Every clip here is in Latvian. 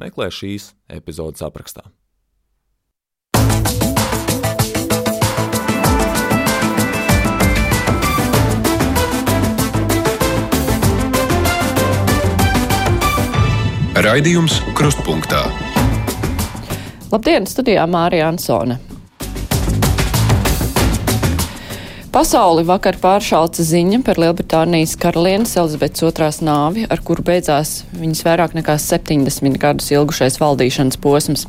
meklē šīs epizodes aprakstā. Raidījums Krustpunktā. Labdien, studijā Mārija Ansone. Pasauli vakar pāršalca ziņa par Lielbritānijas karalienes Elizabetes otrās nāvi, ar kuru beidzās viņas vairāk nekā 70 gadus ilgušais valdīšanas posms.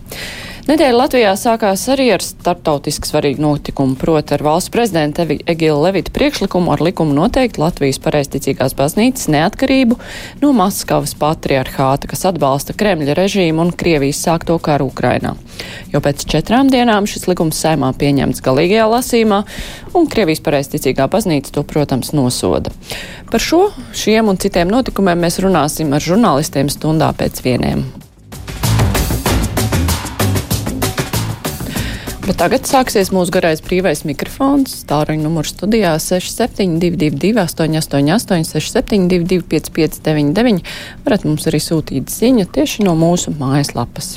Nedēļa Latvijā sākās arī ar starptautiski svarīgu notikumu, proti ar valsts prezidenta Egila Levita priekšlikumu ar likumu noteikt Latvijas pareisticīgās baznīcas neatkarību no Maskavas patriarchāta, kas atbalsta Kremļa režīmu un Krievijas sākto karu Ukrainā. Jo pēc četrām dienām šis likums saimā pieņemts galīgajā lasīmā, un Krievijas pareisticīgā baznīca to, protams, nosoda. Par šo, šiem un citiem notikumiem mēs runāsim ar žurnālistiem stundā pēc vieniem. Bet tagad sāksies mūsu garais brīvais mikrofons. Tālruņa numurs studijā 6722, 888, 672, 559, varat mums arī sūtīt ziņu tieši no mūsu mājaslapas.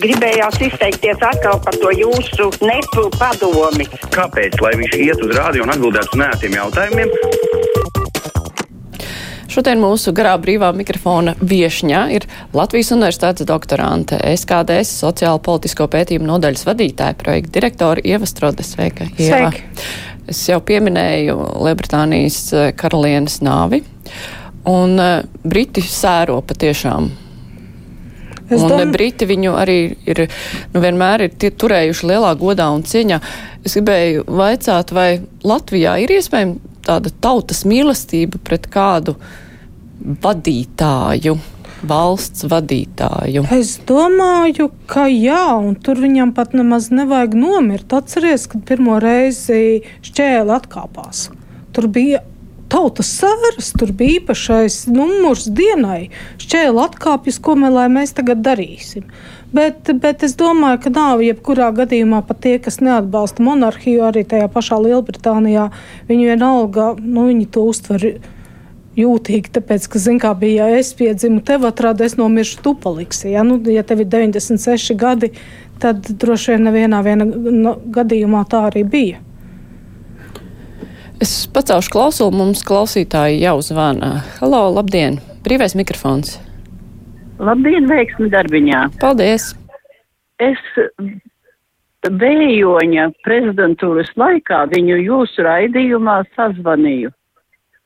Gribējās izteikties atkal par to jūsu nepu padomi. Kāpēc? Lai viņš iet uz rādio un atbildētu uz nētiem jautājumiem. Šodien mūsu garā brīvā mikrofona viešņā ir Latvijas Universitātes doktorante, SKDS sociālo politisko pētījumu nodaļas vadītāja projekta direktora Ieva Strode. Sveika, Ieva. Sveiki. Es jau pieminēju Lielbritānijas eh, karalienes nāvi, un uh, Briti sēro patiešām Es un dom... Briti viņu arī ir, nu, vienmēr ir turējuši lielā godā un cieņā. Es gribēju vaicāt, vai Latvijā ir iespējama tāda tautas mīlestība pret kādu vadītāju? valsts vadītāju? Es domāju, ka jā, un tur viņam pat nemaz nevajag nomirt. Atcerieties, kad pirmo reizi šķēle atkāpās. Tur bija tautas sēras, tur bija īpašais numurs dienai. Šķēle atkāpjas, ko mē, mēs tagad darīsim. Bet, bet es domāju, ka nav jebkurā gadījumā pat tie, kas neatbalsta monarhiju, arī tajā pašā Lielbritānijā, viņi vienalga, nu, viņi to uztver jūtīgi, tāpēc, ka, zin, kā bija, ja es piedzimu tev atrādu, es nomiršu, tu paliksi. Ja, nu, ja tev ir 96 gadi, tad droši vien nevienā viena gadījumā tā arī bija. Es pacaušu klausulu, mums klausītāji jau zvana. Halo, labdien! Brīvais mikrofons! Labdien, veiksmi darbiņā! Paldies! Es Vējoņa prezidentūras laikā viņu jūsu raidījumā sazvanīju.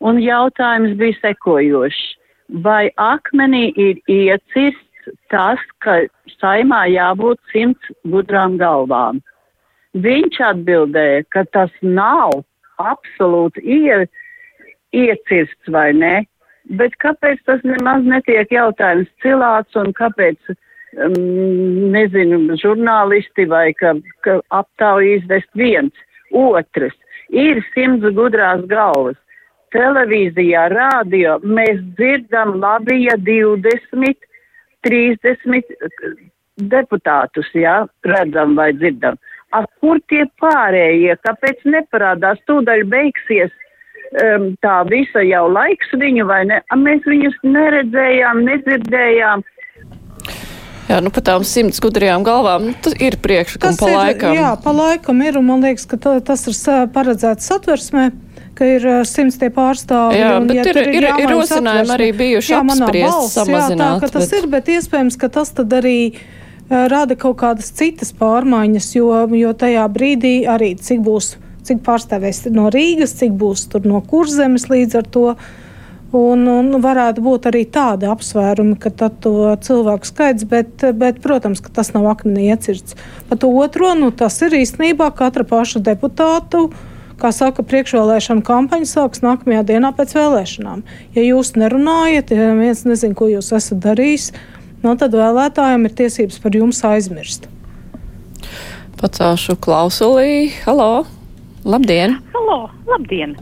Un jautājums bija sekojošs. Vai akmenī ir iecirsts tas, ka saimā jābūt simts gudrām galvām? Viņš atbildēja, ka tas nav absolūti ie, iecirsts vai ne, Bet kāpēc tas nemaz netiek jautājums cilāts un kāpēc, um, nezinu, žurnālisti vai ka, ka aptauju izvest viens, otrs. Ir simts gudrās galvas. Televīzijā, rādio mēs dzirdam labi, ja 20, 30 deputātus, jā, redzam vai dzirdam. A, kur tie pārējie? Kāpēc neparādās? Tūdaļ beigsies um, tā visa jau laiks viņu, vai ne? Mēs viņus neredzējām, nedzirdējām. Jā, nu, pat tām simts gudrajām galvām nu, ir priekšlikums pa laikam. Jā, pa laikam ir, un man liekas, ka tā, tas ir paredzēts satversmē ka ir simts tie pārstāvji. Jā, un, bet ja ir, ir, ir, ir rosinājumi arī bijuši jā, apspriest samazināt. Jā, tā, ka tas bet... ir, bet iespējams, ka tas tad arī rada kaut kādas citas pārmaiņas, jo, jo tajā brīdī arī cik būs cik pārstāvēs no Rīgas, cik būs no kurzemes līdz ar to. Un, un varētu būt arī tādi apsvērumi, ka to cilvēku skaits, bet, bet, protams, ka tas nav akmenī iecirts. Par to otro, nu, tas ir īstenībā katra paša deputātu kā saka, priekšvēlēšana kampaņa sāks nākamajā dienā pēc vēlēšanām. Ja jūs nerunājat, ja viens nezina, ko jūs esat darījis, no nu, tad vēlētājiem ir tiesības par jums aizmirst. Pacāšu klausulī. Halo! Labdien! Halo! Labdien!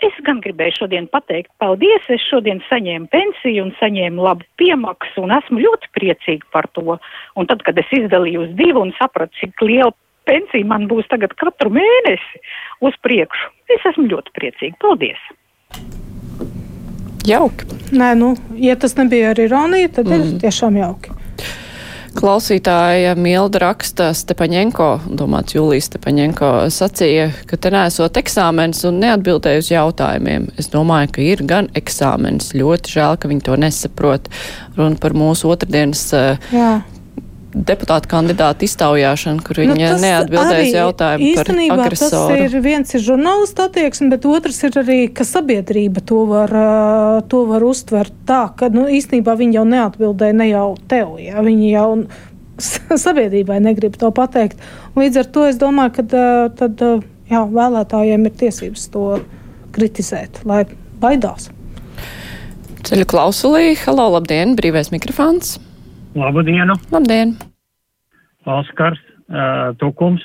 Es gan gribēju šodien pateikt paldies. Es šodien saņēmu pensiju un saņēmu labu piemaksu un esmu ļoti priecīga par to. Un tad, kad es izdalīju uz divu un sapratu, cik liela pensija man būs tagad katru mēnesi uz priekšu, es esmu ļoti priecīga. Paldies! Jauki. Nē, nu, ja tas nebija ar ironiju, tad mm. ir tiešām jauki. Klausītāja Milda raksta Stepaņenko, domāts Jūlijas Stepaņenko, sacīja, ka te nesot eksāmenis un neatbildēja uz jautājumiem. Es domāju, ka ir gan eksāmenis. Ļoti žēl, ka viņi to nesaprot. Runa par mūsu otrdienas Jā deputāta kandidāta iztaujāšanu, kur viņa nu, neatbildēja jautājumu par agresoru. Tas ir viens ir žurnālistu attieksme, bet otrs ir arī, ka sabiedrība to var, to var uztvert tā, ka nu, īstenībā viņi jau neatbildēja ne jau tev, ja viņi jau sabiedrībai negrib to pateikt. Līdz ar to es domāju, ka tad, jā, vēlētājiem ir tiesības to kritizēt, lai baidās. Ceļu klausulī, halo, labdien, brīvais mikrofons! Labu dienu! Labdien! Oskars, uh, Tukums.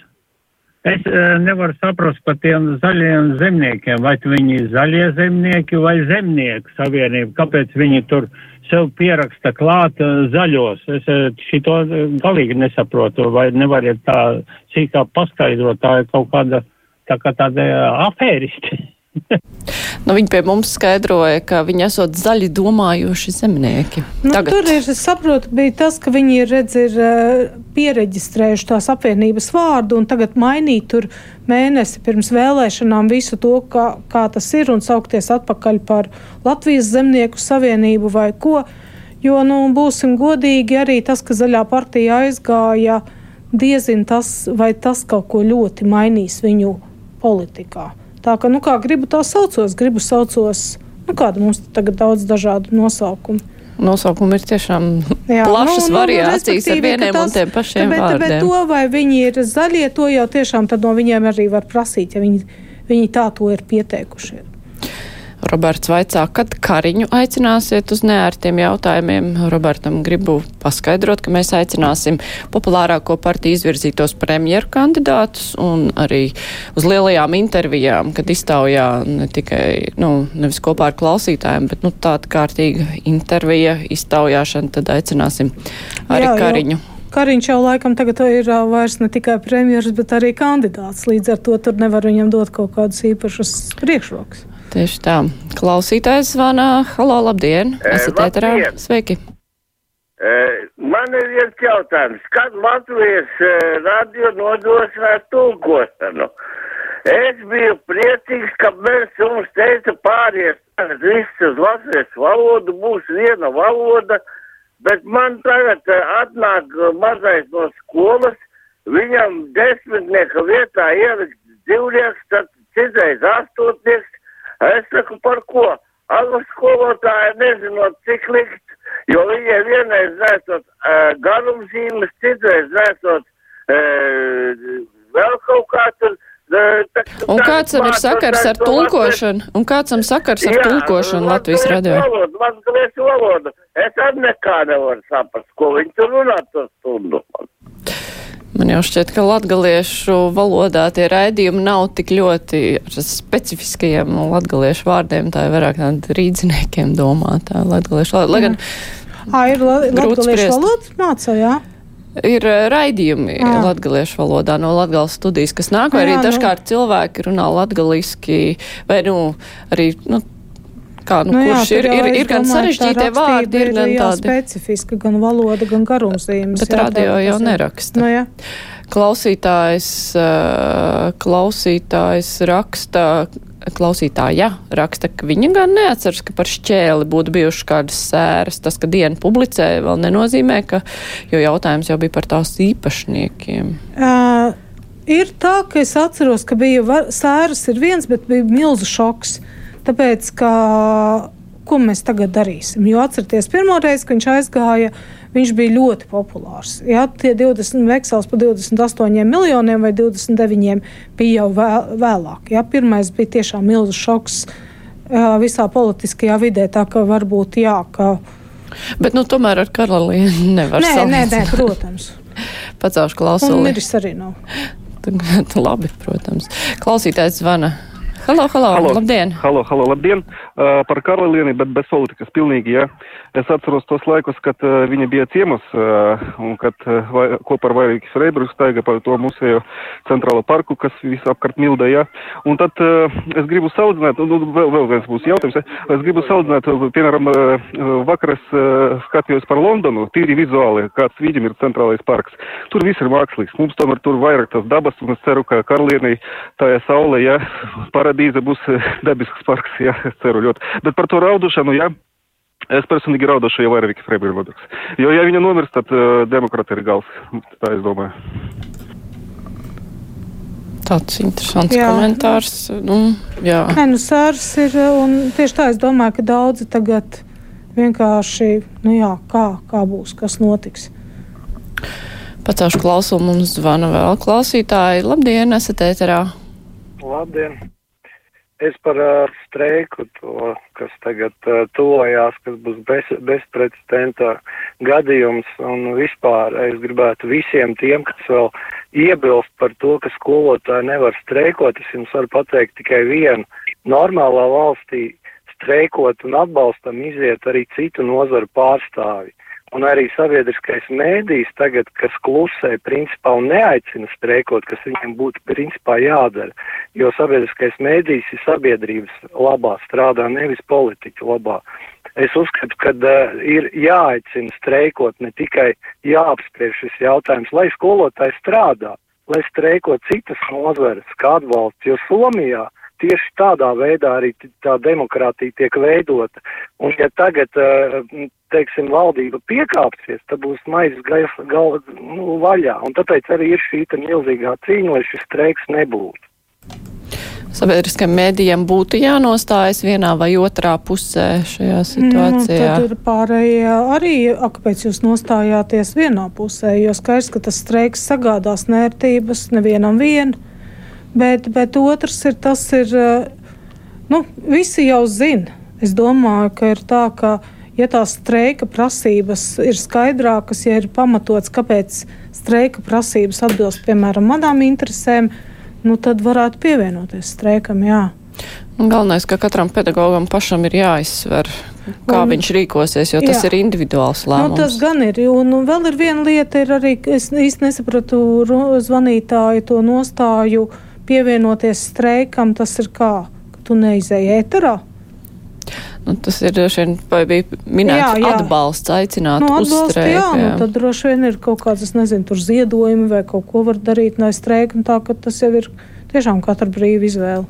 Es uh, nevaru saprast par tiem zaļiem zemniekiem, vai viņi zaļie zemnieki vai zemnieku savienība, kāpēc viņi tur sev pieraksta klāt uh, zaļos. Es uh, šito galīgi nesaprotu, vai nevariet tā sīkā paskaidrot, tā ir kaut kāda, tā kā tāda afēristi. Nu, viņi pie mums skaidroja, ka viņi esot zaļi domājoši zemnieki. Nu, Tagad. tur ir, es saprotu, bija tas, ka viņi ir, redz, ir uh, piereģistrējuši tās apvienības vārdu un tagad mainīt tur mēnesi pirms vēlēšanām visu to, kā, kā tas ir un saukties atpakaļ par Latvijas zemnieku savienību vai ko. Jo, nu, būsim godīgi, arī tas, ka zaļā partija aizgāja, diezin tas, vai tas kaut ko ļoti mainīs viņu politikā. Tā ka, nu, kā gribu tā saucos, gribu saucos, nu, kāda mums tagad daudz dažādu nosaukumu. Nosaukumi ir tiešām Jā, plašas nu, nu, variācijas ar vieniem tas, un tiem pašiem bet, vārdiem. Bet to, vai viņi ir zaļie, to jau tiešām no viņiem arī var prasīt, ja viņi, viņi tā to ir pieteikuši. Roberts vaicā, kad Kariņu aicināsiet uz neērtiem jautājumiem. Robertam gribu paskaidrot, ka mēs aicināsim populārāko partiju izvirzītos premjeru kandidātus un arī uz lielajām intervijām, kad iztaujā ne tikai, nu, nevis kopā ar klausītājiem, bet, nu, tāda kārtīga intervija, iztaujāšana, tad aicināsim arī Jā, Kariņu. Jau. Kariņš jau laikam tagad ir vairs ne tikai premjeras, bet arī kandidāts. Līdz ar to tur nevar viņam dot kaut kādus īpašus priekšrokus. Tieši tā. Klausītājs zvanā. Halo, labdien! Esat ēterā? Sveiki! Man ir viens jautājums. Kad Latvijas radio nodrošinās tulkošanu? Es biju priecīgs, ka mēs mums teica pāries viss uz latviešu valodu, būs viena valoda, bet man tagad atnāk mazais no skolas, viņam desmitnieka vietā ielikt dzīvnieks, tad citreiz astotnieks, Es saku, par ko? Angļu skolotāji nezinot, cik likt, jo viņiem vienreiz nesot uh, garumzīmes, citreiz nesot uh, vēl kaut kā tur. Un kāds tam ir sakars ar tulkošanu? Un kāds tam sakars ar tulkošanu Latvijas radio? Valodu, latviešu valodu. Es arī nekā nevaru saprast, ko viņi tur runā to stundu. Man jau šķiet, ka latgaliešu valodā tie raidījumi nav tik ļoti ar specifiskajiem latgaliešu vārdiem, tā ir vairāk tāda rīdziniekiem domātā latgaliešu valoda. Lai gan. Ā, ir la latgaliešu valodas māca, jā? Ir raidījumi jā. latgaliešu valodā no latgales studijas, kas nāk, vai arī jā, dažkārt nu... cilvēki runā latgaliski, vai, nu, arī, nu, Kā, nu, nu, jā, ir, ir, ir gan sarežģītie vārdi, ir gan tādi. specifiska, gan valoda, gan garumzīmes. Bet jā, radio jau neraksta. Nu, jā. Klausītājs, klausītājs raksta, klausītāja raksta, ka viņa gan neatceras, ka par šķēli būtu bijušas kādas sēras. Tas, ka diena publicē, vēl nenozīmē, ka, jo jautājums jau bija par tās īpašniekiem. Uh, ir tā, ka es atceros, ka bija var, sēras ir viens, bet bija milzu šoks. Uh, Tāpēc, ka ko mēs tagad darīsim. Jo atcerieties, pirmo reizi, kad viņš aizgāja, viņš bija ļoti populārs. Jā, tie 20 veksels par 28 miljoniem vai 29 bija jau vēl, vēlāk. Jā, pirmais bija tiešām milzīgs šoks visā politiskajā vidē, tā ka varbūt jā, ka. Bet nu, tomēr ar karalieni nevar nē, salīdzināt. nē, nē, protams. Pacaušu Un klausuli. miris arī nav. Labi, protams. Klausītājs zvana. Halo, halo, halo. labdien! Halo, halo, labdien! Uh, par karalieni, bet bez politikas pilnīgi, jā. Es atceros tos laikus, kad uh, viņa bija ciemos uh, un kad uh, vai, kopā ar Vairīgas Reibrus staiga pa to museju centrālo parku, kas visapkārt mildē, jā. Un tad uh, es gribu saudzināt, un, un vēl, vēl viens būs jautājums, jā. es gribu saudzināt, piemēram, uh, vakar es uh, skatījos par Londonu, tīri vizuāli, kāds viņam ir centrālais parks. Tur viss ir mākslīgs, mums tomēr tur vairāk tas dabas, un es ceru, ka karalienei tajā saulē, jā, paradīze būs uh, dabisks parks, jā, es ceru ļoti. Bet par to raudušanu, jā. Es personīgi raudošu, ja vairāk Freiburg vadīgs. Jo, ja viņa nomirst, tad uh, demokrāti ir gals. Tā es domāju. Tāds interesants jā. Komentārs. Nu, jā. Nē, nu sārs ir, un tieši tā es domāju, ka daudzi tagad vienkārši, nu jā, kā, kā būs, kas notiks. Pacaušu klausulu mums zvana vēl klausītāji. Labdien, esat ēterā! Labdien! Es par uh, streiku, to, kas tagad uh, tuvojās, kas būs bez, bezprecedenta gadījums, un vispār es gribētu visiem tiem, kas vēl iebilst par to, ka skolotāji nevar streikot, es jums varu pateikt tikai vienu. Normālā valstī streikot un atbalstam iziet arī citu nozaru pārstāvi. Un arī sabiedriskais mēdījis tagad, kas klusē principā un neaicina streikot, kas viņiem būtu principā jādara, jo sabiedriskais mēdījis ir sabiedrības labā strādā, nevis politiķu labā. Es uzskatu, ka uh, ir jāaicina streikot, ne tikai jāapspriež šis jautājums, lai skolotāji strādā, lai streiko citas nozares, kā atbalsts, jo Somijā tieši tādā veidā arī tā demokrātija tiek veidota. Un ja tagad, uh, teiksim, valdība piekāpsies, tad būs maizes gaisa galva nu, vaļā. Un tāpēc arī ir šī milzīgā cīņa, lai šis streiks nebūtu. Sabiedriskajiem mēdījiem būtu jānostājas vienā vai otrā pusē šajā situācijā. Nu, tad ir pārējie arī, a, kāpēc jūs nostājāties vienā pusē, jo skaidrs, ka tas streiks sagādās nērtības nevienam vien, bet, bet otrs ir tas ir, eh, nu, visi jau zina. Es domāju, ka ir tā, ka ja tās streika prasības ir skaidrākas, ja ir pamatots, kāpēc streika prasības atbilst, piemēram, manām interesēm, nu, tad varētu pievienoties streikam, jā. Galvenais, ka katram pedagogam pašam ir jāizsver, kā Un- viņš rīkosies, jo tas Jā. ir individuāls Nu, lēmums. tas gan ir. Un, un vēl ir viena lieta, ir arī, es īsti nesapratu zvanītāju to nostāju, pievienoties streikam. Tas ir kā, ka tu neizēji ēterā. Nu, tas ir droši vien, vai bija minēts Jā, jā. atbalsts, aicināt Nu, uz atbalsta, streiku. jā, nu, jā. tad droši vien ir kaut kāds, es nezinu, tur ziedojumi vai kaut ko var darīt, lai streikam tā, ka tas jau ir tiešām katra brīva izvēle.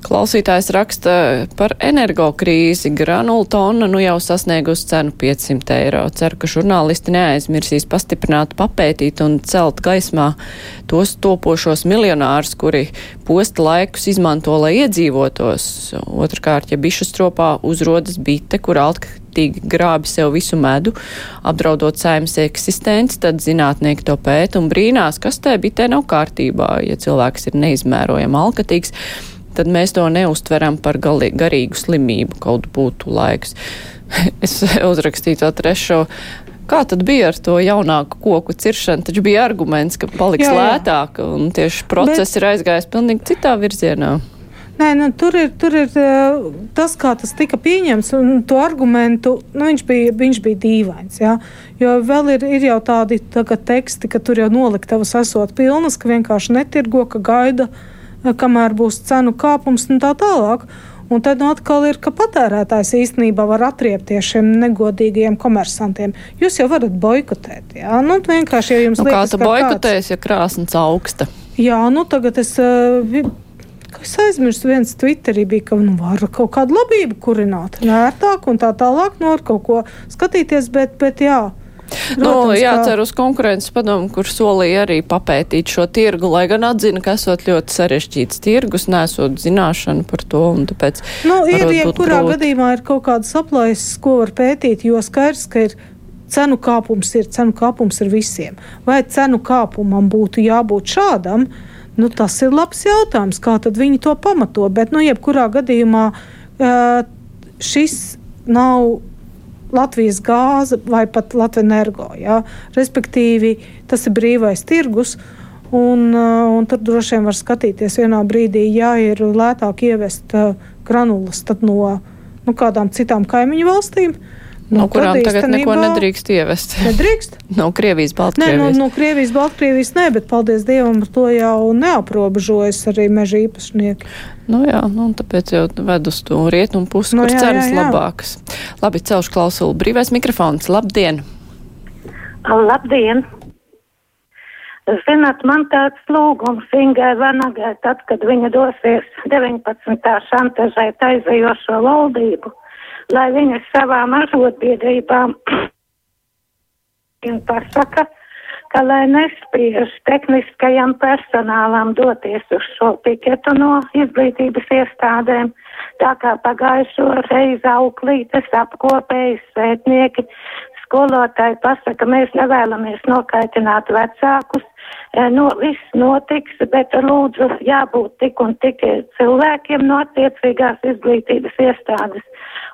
Klausītājs raksta par energokrīzi. Granula tonna nu jau sasniegusi cenu 500 eiro. Ceru, ka žurnālisti neaizmirsīs pastiprināt, papētīt un celt gaismā tos topošos miljonārus, kuri posta laikus izmanto, lai iedzīvotos. Otrakārt, ja bišu stropā uzrodas bite, kur alkatīgi grābi sev visu medu, apdraudot saimnes eksistenci, tad zinātnieki to pēta un brīnās, kas tajā bitē nav kārtībā, ja cilvēks ir neizmērojami alkatīgs tad mēs to neustveram par gali, garīgu slimību, kaut būtu laiks. es uzrakstīju to trešo. Kā tad bija ar to jaunāku koku ciršanu? Taču bija arguments, ka paliks jā, Jā, lētāk, un tieši process Bet... ir aizgājis pilnīgi citā virzienā. Nē, nu, tur ir, tur ir eh, tas, kā tas tika pieņemts, un to argumentu nu, viņš, bija, viņš bija dīvains. Ja? Jo vēl ir, ir jau tādi tā teksti, ka tur jau noliktavas esot pilnas, ka vienkārši netirgo, ka gaida, eh, kamēr būs cenu kāpums un tā tālāk. Un tad nu, atkal ir, ka patērētājs īstenībā var atriepties šiem negodīgajiem komersantiem. Jūs jau varat boikotēt. Jā, nu, vienkārši, ja jums Nu, kā liekas, tu ka boikotēs, ja krāsnes augsta? Jā, nu tagad es. Uh, Es aizmirsu, viens Twitterī bija, ka nu, var kaut kādu labību kurināt, nērtāk un tā tālāk, no ar kaut ko skatīties, bet, bet jā. Nu, Protams, kā- jācer uz konkurences padomu, kur solīja arī papētīt šo tirgu, lai gan atzina, ka esot ļoti sarežģīts tirgus, nesot zināšanu par to, tāpēc Nu, ir, jebkurā grūti. gadījumā ir kaut kādas aplaises, ko var pētīt, jo skaidrs, ka ir cenu kāpums, ir cenu kāpums ir visiem. Vai cenu kāpumam būtu jābūt šādam? Nu, tas ir labs jautājums, kā tad viņi to pamato. Bet, nu, jebkurā gadījumā šis nav Latvijas gāze vai pat Latvijas energo. Ja? Respektīvi, tas ir brīvais tirgus. Un, uh, un tur droši vien var skatīties vienā brīdī, ja ir lētāk ievest uh, granulas no nu, kādām citām kaimiņu valstīm. No nu, kurām tagad neko nedrīkst ievest. Nedrīkst? No Krievijas, Nē, no, Baltkrievijas. no Krievijas, Baltkrievijas nē, bet paldies Dievam, to jau neaprobežojas arī meža īpašnieki. Nu jā, nu, tāpēc jau ved uz to rietumu pusi, Nu kur jā, cenas jā, jā. labākas. Labi, celšu klausulu. Brīvais mikrofons. Labdien! Labdien! Zināt, man tāds lūgums Ingai Vanagai, tad, kad viņa dosies 19. šantažēt aizējošo valdību, lai viņa savām arotbiedrībām pasaka, ka lai nespiež tehniskajam personālam doties uz šo piketu no izglītības iestādēm, tā kā pagājušo reizi auklītes apkopējas sētnieki skolotāji pasaka, mēs nevēlamies nokaitināt vecākus, e, no, viss notiks, bet lūdzu jābūt tik un tik cilvēkiem no attiecīgās izglītības iestādes.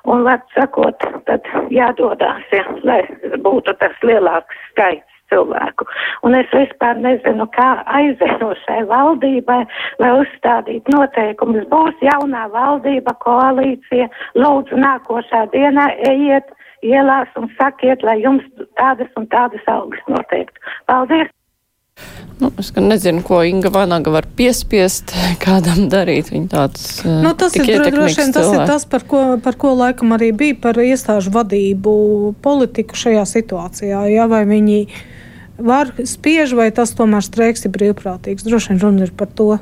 Un, var sakot, tad jādodās, ja, lai būtu tas lielāks skaits cilvēku. Un es vispār nezinu, kā aizējošai valdībai, lai uzstādīt noteikumus. Būs jaunā valdība, koalīcija, lūdzu nākošā dienā ejiet ielās un sakiet, lai jums tādas un tādas algas noteikti. Paldies! Nu, es nezinu, ko Inga Vanaga var piespiest kādam darīt. Viņa tāds eh, Nu, tas, ir, droši vien, tas ir tas, par ko, par ko laikam arī bija par iestāžu vadību politiku šajā situācijā. Ja, vai viņi var spiež, vai tas tomēr streiks ir brīvprātīgs. Droši vien runa ir par to.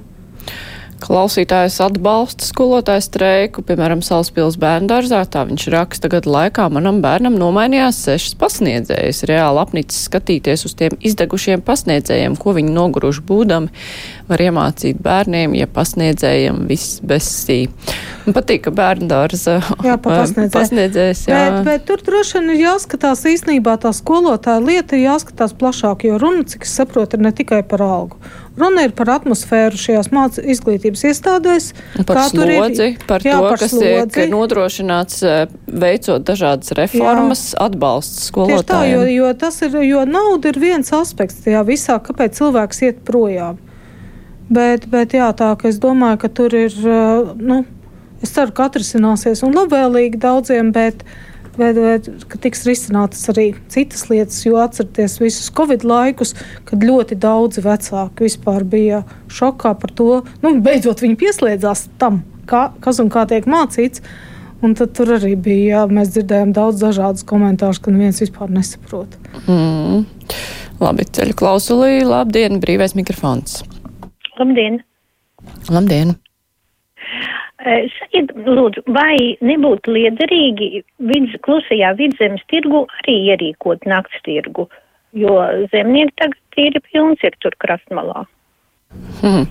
Klausītājs atbalsta skolotāju streiku, piemēram, Salaspils bērnu dārzā. Tā viņš raksta gadu laikā. Manam bērnam nomainījās sešas pasniedzējas. Reāli apnicis skatīties uz tiem izdegušiem pasniedzējiem, ko viņi noguruši būdami. Var iemācīt bērniem, ja pasniedzējiem viss besī. Man patīk, ka bērnu dārza Jā, pa pasniedzēju. pasniedzējs. Jā. Bet, bet tur droši vien ir jāskatās īstenībā tā skolotāja lieta, ir jāskatās plašāk, jo runa, cik es saprotu, ir ne tikai par algu. Runa ir par atmosfēru šajās mācības izglītības iestādēs. Par tur ir- slodzi, par Jā, to, par kas slodzi. tiek nodrošināts eh, veicot dažādas reformas, atbalsts Tieši tā, jo, skolotājiem. jo tas ir, jo nauda ir viens aspekts tajā visā, kāpēc cilvēks iet projām. Bet, bet jā, tā, ka es domāju, ka tur ir, uh, nu, es ceru, ka atrisināsies un labvēlīgi daudziem, bet, bet, bet ka tiks risinātas arī citas lietas, jo atcerieties visus Covid laikus, kad ļoti daudzi vecāki vispār bija šokā par to, nu, beidzot viņi pieslēdzās tam, kā, kas un kā tiek mācīts. Un tad tur arī bija, jā, mēs dzirdējām daudz dažādus komentārus, ka neviens vispār nesaprot. Mm. Labi, ceļu klausulī, labdien, brīvais mikrofons. Labdien! Labdien! Eh, Sakiet, lūdzu, vai nebūtu liederīgi vidz, klusajā vidzemes tirgu arī ierīkot nakts tirgu, jo zemnieki tagad ir pilns ir tur krastmalā. Hmm.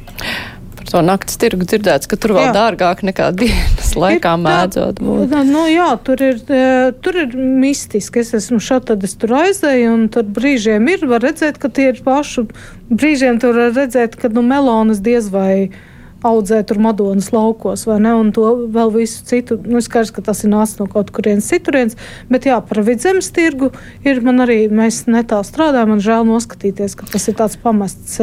Par to naktas tirgu dzirdēts, ka tur vēl Jā. dārgāk nekā dienas laikā mēdzot būt. Nu, nu, jā, tur ir, eh, tur ir mistiski. Es esmu šeit, tad es tur aizēju, un tur brīžiem ir, var redzēt, ka tie ir paši. Brīžiem tur var redzēt, ka nu, melonas diez vai audzē tur Madonas laukos, vai ne? Un to vēl visu citu. Nu, skaidrs, ka tas ir nācis no kaut kurienes citurienes. Bet jā, par vidzemes tirgu ir man arī, mēs netālu strādājam, man žēl noskatīties, ka tas ir tāds pamests.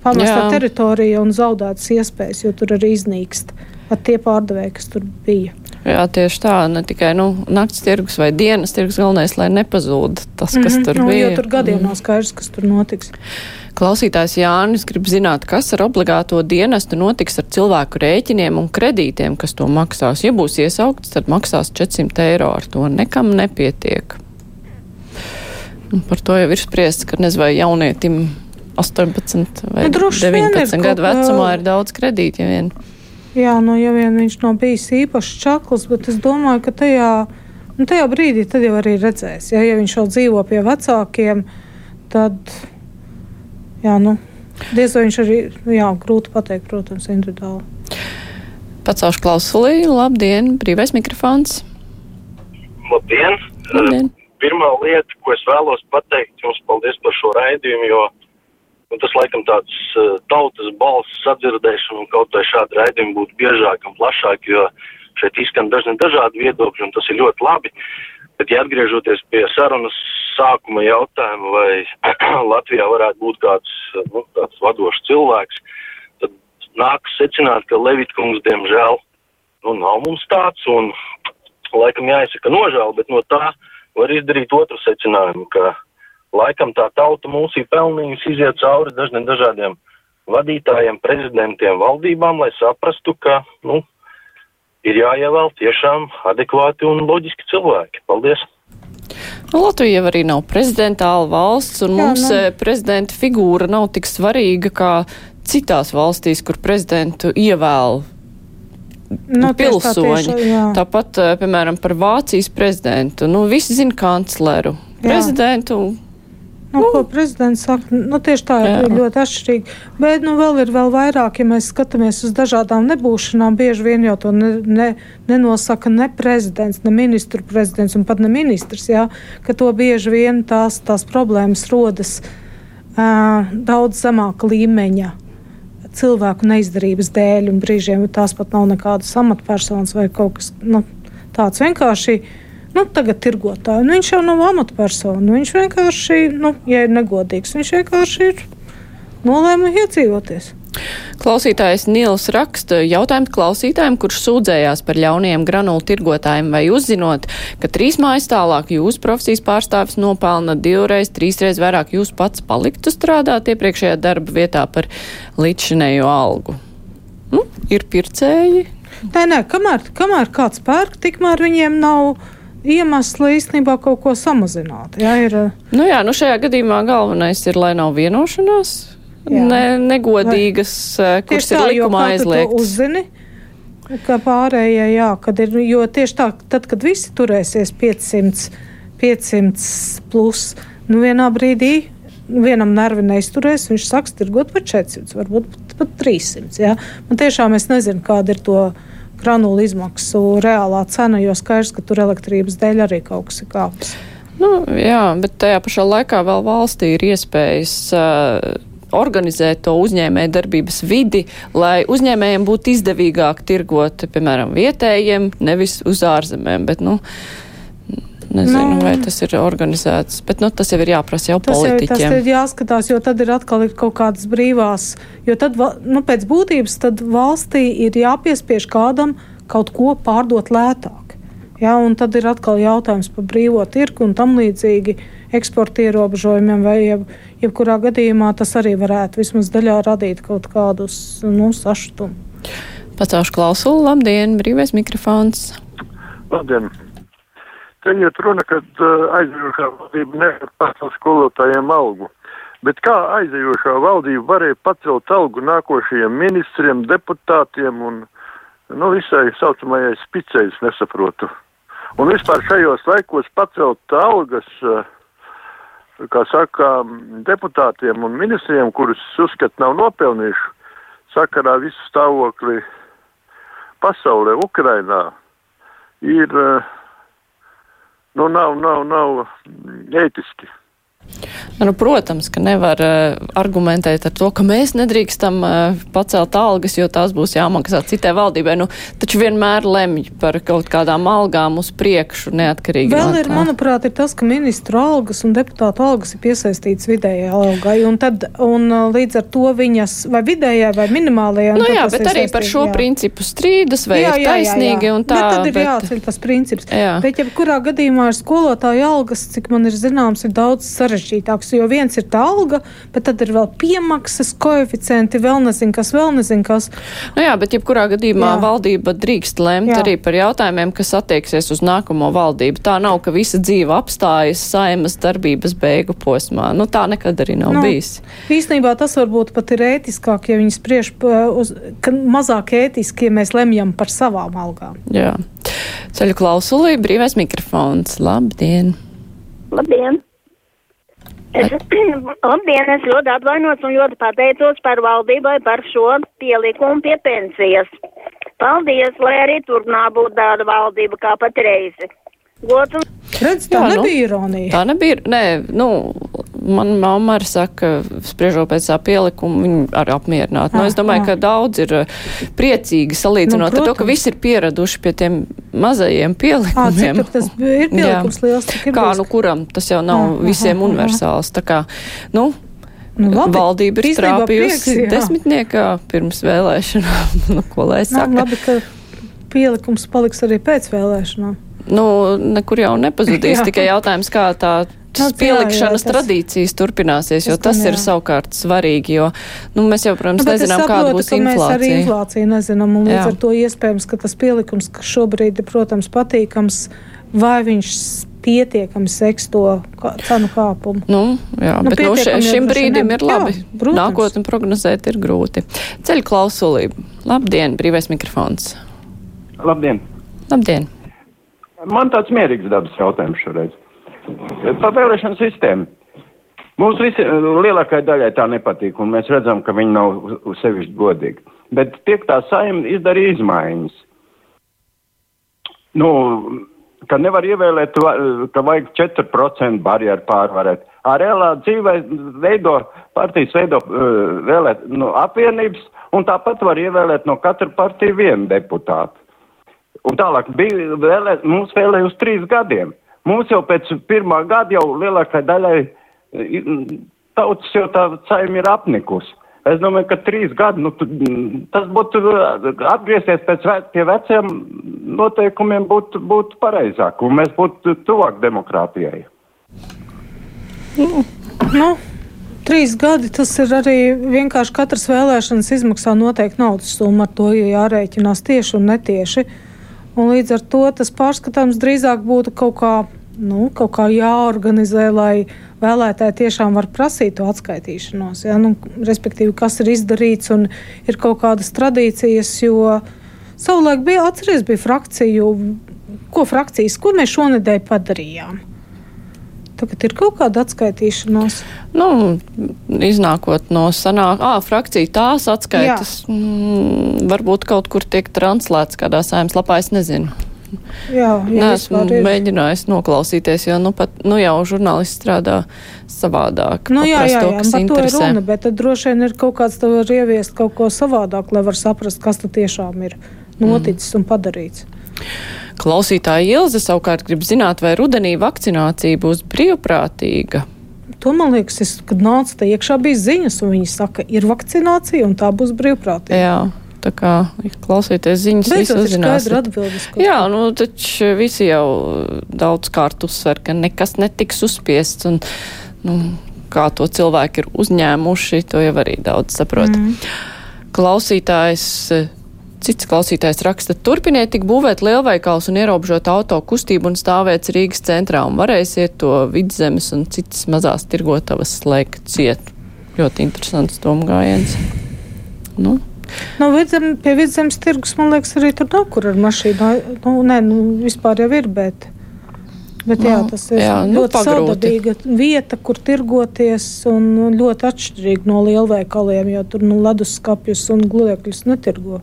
Pamesta Jā. teritorija un zaudētas iespējas, jo tur arī iznīkst pat tie pārdevēji, kas tur bija. Jā, tieši tā, ne tikai nu, naktas tirgus vai dienas tirgus, galvenais, lai nepazūd tas, kas Mhm, tur nu, bija. Jo tur gadiem nav skaidrs, kas tur notiks. Klausītājs Jānis grib zināt, kas ar obligāto dienestu notiks ar cilvēku rēķiniem un kredītiem, kas to maksās. Ja būs iesaukts, tad maksās 400 eiro. Ar to nekam nepietiek. Un par to jau ir spriests, ka nezinu, vai jaunietim 18 vai Nu, droši vien ir 19 gadu vecumā ir daudz kredīti. Ja vien. Jā, nu, ja vien viņš nav bijis īpaši čakls, bet es domāju, ka tajā Nu, tajā brīdī tad jau arī redzēs, ja, ja viņš jau dzīvo pie vecākiem, tad jā, nu, diez vai viņš arī, jā, grūti pateikt, protams, individuāli. Pacelšu klausulī, labdien, brīvais mikrofons. Labdien! Labdien. Pirmā lieta, ko es vēlos pateikt, jums paldies par šo raidījumu, jo nu, tas laikam tāds uh, tautas balss sadzirdēšana un kaut vai šādi raidījumi būtu biežāk un plašāk, jo šeit izskan dažni dažādi viedokļi un tas ir ļoti labi. Bet, ja atgriežoties pie sarunas sākuma jautājuma, vai Latvijā varētu būt kāds nu, tāds vadošs cilvēks, tad nākas secināt, ka Levitkungs, diemžēl, nu, nav mums tāds, un laikam jāizsaka nožēla, bet no tā var izdarīt otru secinājumu, ka laikam tā tauta mūs ir pelnījusi iziet cauri dažniem dažādiem vadītājiem, prezidentiem, valdībām, lai saprastu, ka, nu, ir jāievēl tiešām adekvāti un loģiski cilvēki. Paldies! Latvija arī nav prezidentāla valsts, un Jā, mums nu. eh, prezidenta figūra nav tik svarīga kā citās valstīs, kur prezidentu ievēl Nu, tieši tā, pilsoņi. tieši. Tāpat, eh, piemēram, par Vācijas prezidentu. Nu, visi zina kancleru. Jā. Prezidentu. Nu, ko prezidents saka, nu, tieši tā Jā. ir ļoti atšķirīgi. Bet nu, vēl ir vēl vairāk, ja mēs skatāmies uz dažādām nebūšanām. Bieži vien jau to ne, ne, nenosaka ne prezidents, ne ministru prezidents un pat ne ministrs. Jā, ka to bieži vien tās, tās problēmas rodas uh, daudz zemāka līmeņa cilvēku neizdarības dēļ, un brīžiem tās pat nav nekādas amatpersonas vai kaut kas nu, tāds vienkārši. Nu, tagad tirgotāji, nu, viņš jau nav amatpersona. Nu, viņš vienkārši, nu, ja ir negodīgs, viņš vienkārši ir nolēma iedzīvoties. Klausītājs Nils raksta jautājumu klausītājiem, kurš sūdzējās par ļauniem granulu tirgotājiem, vai uzzinot, ka trīs mājas tālāk jūsu profesijas pārstāvis nopelna divreiz, trīsreiz vairāk jūs pats paliktu strādāt iepriekšējā darba vietā par līdzšinējo algu. Nu, ir pircēji. Nē, nē, kamēr, kamēr kāds pērk, tikmēr viņiem nav iemesla īstenībā kaut ko samazināt. Jā, ir, Nu jā, nu šajā gadījumā galvenais ir, lai nav vienošanās, Jā. ne, negodīgas, eh, kuras ir likumā aizliegtas. Ka pārējie, jā, kad ir, jo tieši tā, tad, kad visi turēsies 500, 500 plus, nu vienā brīdī vienam nervi neizturēs, viņš sāks tirgot par 400, varbūt pat, pat 300. Jā. Man tiešām es nezinu, kāda ir to granulu izmaksu reālā cena, jo skaidrs, ka tur elektrības dēļ arī kaut kas ir kāpis. Nu, jā, bet tajā pašā laikā vēl valstī ir iespējas uh, organizēt to uzņēmēju darbības vidi, lai uzņēmējiem būtu izdevīgāk tirgot, piemēram, vietējiem, nevis uz ārzemēm. Bet, nu, nezinu, Nu. vai tas ir organizēts, bet nu, tas jau ir jāprasa jau Tas jau ir, tas politiķiem. ir jāskatās, jo tad ir atkal ir kaut kādas brīvās, jo tad nu, pēc būtības tad valstī ir jāpiespiež kādam kaut ko pārdot lētāk. Ja, un tad ir atkal jautājums par brīvo tirku un tam līdzīgi eksporta ierobežojumiem, vai jeb, jebkurā gadījumā tas arī varētu vismaz daļā radīt kaut kādus nu, sašutumu. Pacaušu klausulu, labdien, brīvais mikrofons. Labdien! Te iet runa, ka uh, aizejošā valdība nevar pacelt skolotājiem algu. Bet kā aizejošā valdība varēja pacelt algu nākošajiem ministriem, deputātiem un nu, visai saucamajai spicei, es nesaprotu. Un vispār šajos laikos pacelt algas, uh, kā saka, deputātiem un ministriem, kurus uzskat nav nopelnījuši, sakarā visu stāvokli pasaulē, Ukrainā, ir, uh, nu, nav, nav, nav ētiski. Nu, protams, ka nevar uh, argumentēt ar to, ka mēs nedrīkstam uh, pacelt algas, jo tās būs jāmaksā citai valdībai. Nu, taču vienmēr lemj par kaut kādām algām uz priekšu, neatkarīgi Vēl no ir, tā. manuprāt, ir tas, ka ministru algas un deputātu algas ir piesaistītas vidējai algai. Un tad, un uh, līdz ar to viņas vai vidējai vai minimālajai. Nu jā, bet ir arī par šo jā. principu strīdas, vai ir taisnīgi un tā. Bet tad ir bet- jāceļ tas princips. Jā. Bet, ja kurā gadījumā ar skolotāju algas, cik man ir zināms, ir daudz sarežģītāks. Jo viens ir tā alga, bet tad ir vēl piemaksas, koeficienti, vēl nezinu kas, vēl nezinu kas. Nu jā, bet jebkurā gadījumā Jā. valdība drīkst lemt Jā. arī par jautājumiem, kas attieksies uz nākamo valdību. Tā nav, ka visa dzīve apstājas saimas darbības beigu posmā. Nu, tā nekad arī nav Nu, bijis. Īsnībā tas varbūt pat ir ētiskāk, ja viņi spriež, uz, ka mazāk ētiski, ja mēs lemjam par savām algām. Jā. Ceļu klausulī brīvais mikrofons. Labdien! Labdien! Es, labdien, es ļoti atvainojos un ļoti pateicos par valdībai par šo pielikumu pie pensijas. Paldies, lai arī turpmāk būtu tāda valdība kā patreiz. Gods un Redz, tā nebija ironija. Tā nebija. Nē, nu, man mamma arī saka, spriežot pēc tā pielikuma, viņi arī apmierināti. Nu, es domāju, Jā, ka daudz ir uh, priecīgi salīdzinot Nu, ar to, ka protams. visi ir pieraduši pie tiem mazajiem pielikumiem. cik tur tas ir pielikums liels, cik ir Kā, nu, kuram tas jau nav Jā, visiem aha, aha. universāls. Tā kā, nu, Nu, labi. valdība ir Īstenībā strāpījusi prieks, jā. desmitniekā pirms vēlēšanām. nu, ko lai es saku? labi, ka pielikums paliks arī pēc vēlēšanām. Nu, nekur jau nepazudīs, Jā. tikai jautājums, kā tā Nu, jā, jā, pielikšanas tas- tradīcijas turpināsies, jo Tas tas ir jā. savukārt svarīgi, jo nu, mēs jau, protams, Nu, nezinām, kāda saprotu, būs ka Mēs arī inflācija. inflāciju nezinām, un līdz Jā. ar to iespējams, ka tas pielikums, kas šobrīd ir, protams, patīkams, vai viņš pietiekami seks to kā- cenu kāpumu. Nu, jā, Nu, bet nu, še, šim brīdim vien ir ne- labi. jā. Nākotni prognozēt ir grūti. Ceļu klausulī. Labdien, brīvais mikrofons. Labdien! Labdien! Man tāds mierīgs dabas jautājums šoreiz. Par vēlēšanu sistēmu. Mums visi, lielākajai daļai tā nepatīk, un mēs redzam, ka viņi nav sevišķi godīgi. Bet piektā saima izdarīja izmaiņas. Nu, ka nevar ievēlēt, ka vajag 4% barjeru pārvarēt. Ar reālā dzīvē veido, partijas veido uh, vēlēt nu, apvienības, un tāpat var ievēlēt no katra partija vienu deputātu. Un tālāk bija vēlē, mums vēlēja uz trīs gadiem. Mums jau pēc pirmā gada jau lielākai daļai i- tautas jau tā saima ir apnikusi. Es domāju, ka trīs gadi, nu, tu- tas būtu atgriezties pēc ve pie veciem noteikumiem būtu, būtu pareizāk, un mēs būtu tuvāk demokrātijai. Nu, trīs gadi tas ir arī vienkārši katras vēlēšanas izmaksā noteikti naudas summa. Ar to jārēķinās tieši un netieši. Un līdz ar to tas pārskatāms drīzāk būtu kaut kā, nu, kaut kā jāorganizē, lai vēlētāji tiešām var prasīt to atskaitīšanos. Ja? Nu, respektīvi, kas ir izdarīts un ir kaut kādas tradīcijas, jo savulaik bija, atceries, bija frakciju, ko frakcijas, ko mēs šonedēļ padarījām. Tagad ir kaut kāda atskaitīšanās. Nu, iznākot no sanāk, ā, frakcija tās atskaitas, mm, varbūt kaut kur tiek translēts kādā saimnes lapā, es nezinu. Jā, jā ir. mēģinājis noklausīties, jo nu, pat, nu jau žurnālisti strādā savādāk. Nu, jā, jā, jā, kas par to ir interesē. runa, bet tad droši vien ir kaut kāds, tev var ieviest kaut ko savādāk, lai var saprast, kas tad tiešām ir noticis un padarīts. Klausītāja Ilze savukārt grib zināt, vai rudenī vakcinācija būs brīvprātīga. To man liekas, es, kad nāca te iekšā, bija ziņas, un viņi saka, ir vakcinācija, un tā būs brīvprātīga. Jā, tā kā klausīties ziņas, uzzinās. skaidra atbilde uz kaut Jā, nu taču visi jau daudz kārt uzsver, ka nekas netiks uzspiests, un nu, kā to cilvēki ir uzņēmuši, to jau arī daudz saprot. Mm. Klausītājs. Cits klausītājs raksta, turpiniet tik būvēt lielveikals un ierobežot auto kustību un stāvēt Rīgas centrā un varēsiet to vidzemes un citas mazās tirgotavas slēgt ciet. Ļoti interesants domgājiens. Nu, Nu, vidzem, pie vidzemes tirgus, man liekas, arī tur nav kur ar mašīnu. Nu, nē, nu, vispār jau ir, bet, bet jā, Nu, tas ir jā, nu, ļoti saudabīga vieta, kur tirgoties un ļoti atšķirīga no lielveikaliem, jo tur nu, leduskapjus un gludekļus netirgo.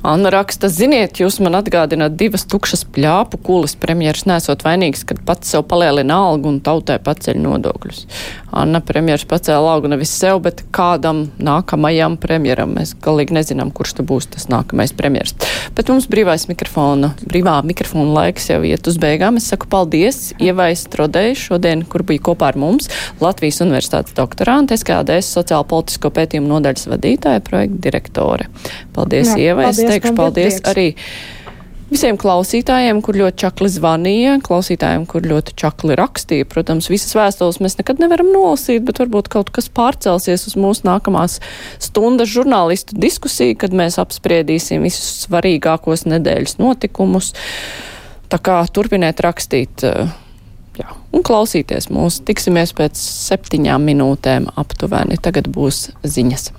Anna raksta, ziniet, jūs man atgādināt divas tukšas pļāpu kulas. Premjeras nesot vainīgs, kad pats sev palielina algu un tautai paceļ nodokļus. Anna premjeras pacēla algu nevis sev, bet kādam nākamajam premjeram. Mēs galīgi nezinām, kurš te būs tas nākamais premjeras. Bet mums brīvais mikrofona, brīvā mikrofona laiks jau iet uz beigām. Es saku paldies Ievai Strodēji šodien, kur bija kopā ar mums Latvijas Universitātes doktorante, SKDS sociālo politisko pētījumu nodaļas vadītāja, projekta direktore. Paldies, Jā, Ievai! Es paldies, teikšu paldies prieks. arī Visiem klausītājiem, kur ļoti čakli zvanīja, klausītājiem, kur ļoti čakli rakstīja, protams, visas vēstules mēs nekad nevaram nolasīt, bet varbūt kaut kas pārcelsies uz mūsu nākamās stundas žurnālistu diskusiju, kad mēs apspriedīsim visus svarīgākos nedēļas notikumus. Tā kā turpiniet rakstīt eh, jā, un klausīties mūs. Tiksimies pēc septiņām minūtēm aptuveni. Tagad būs ziņas.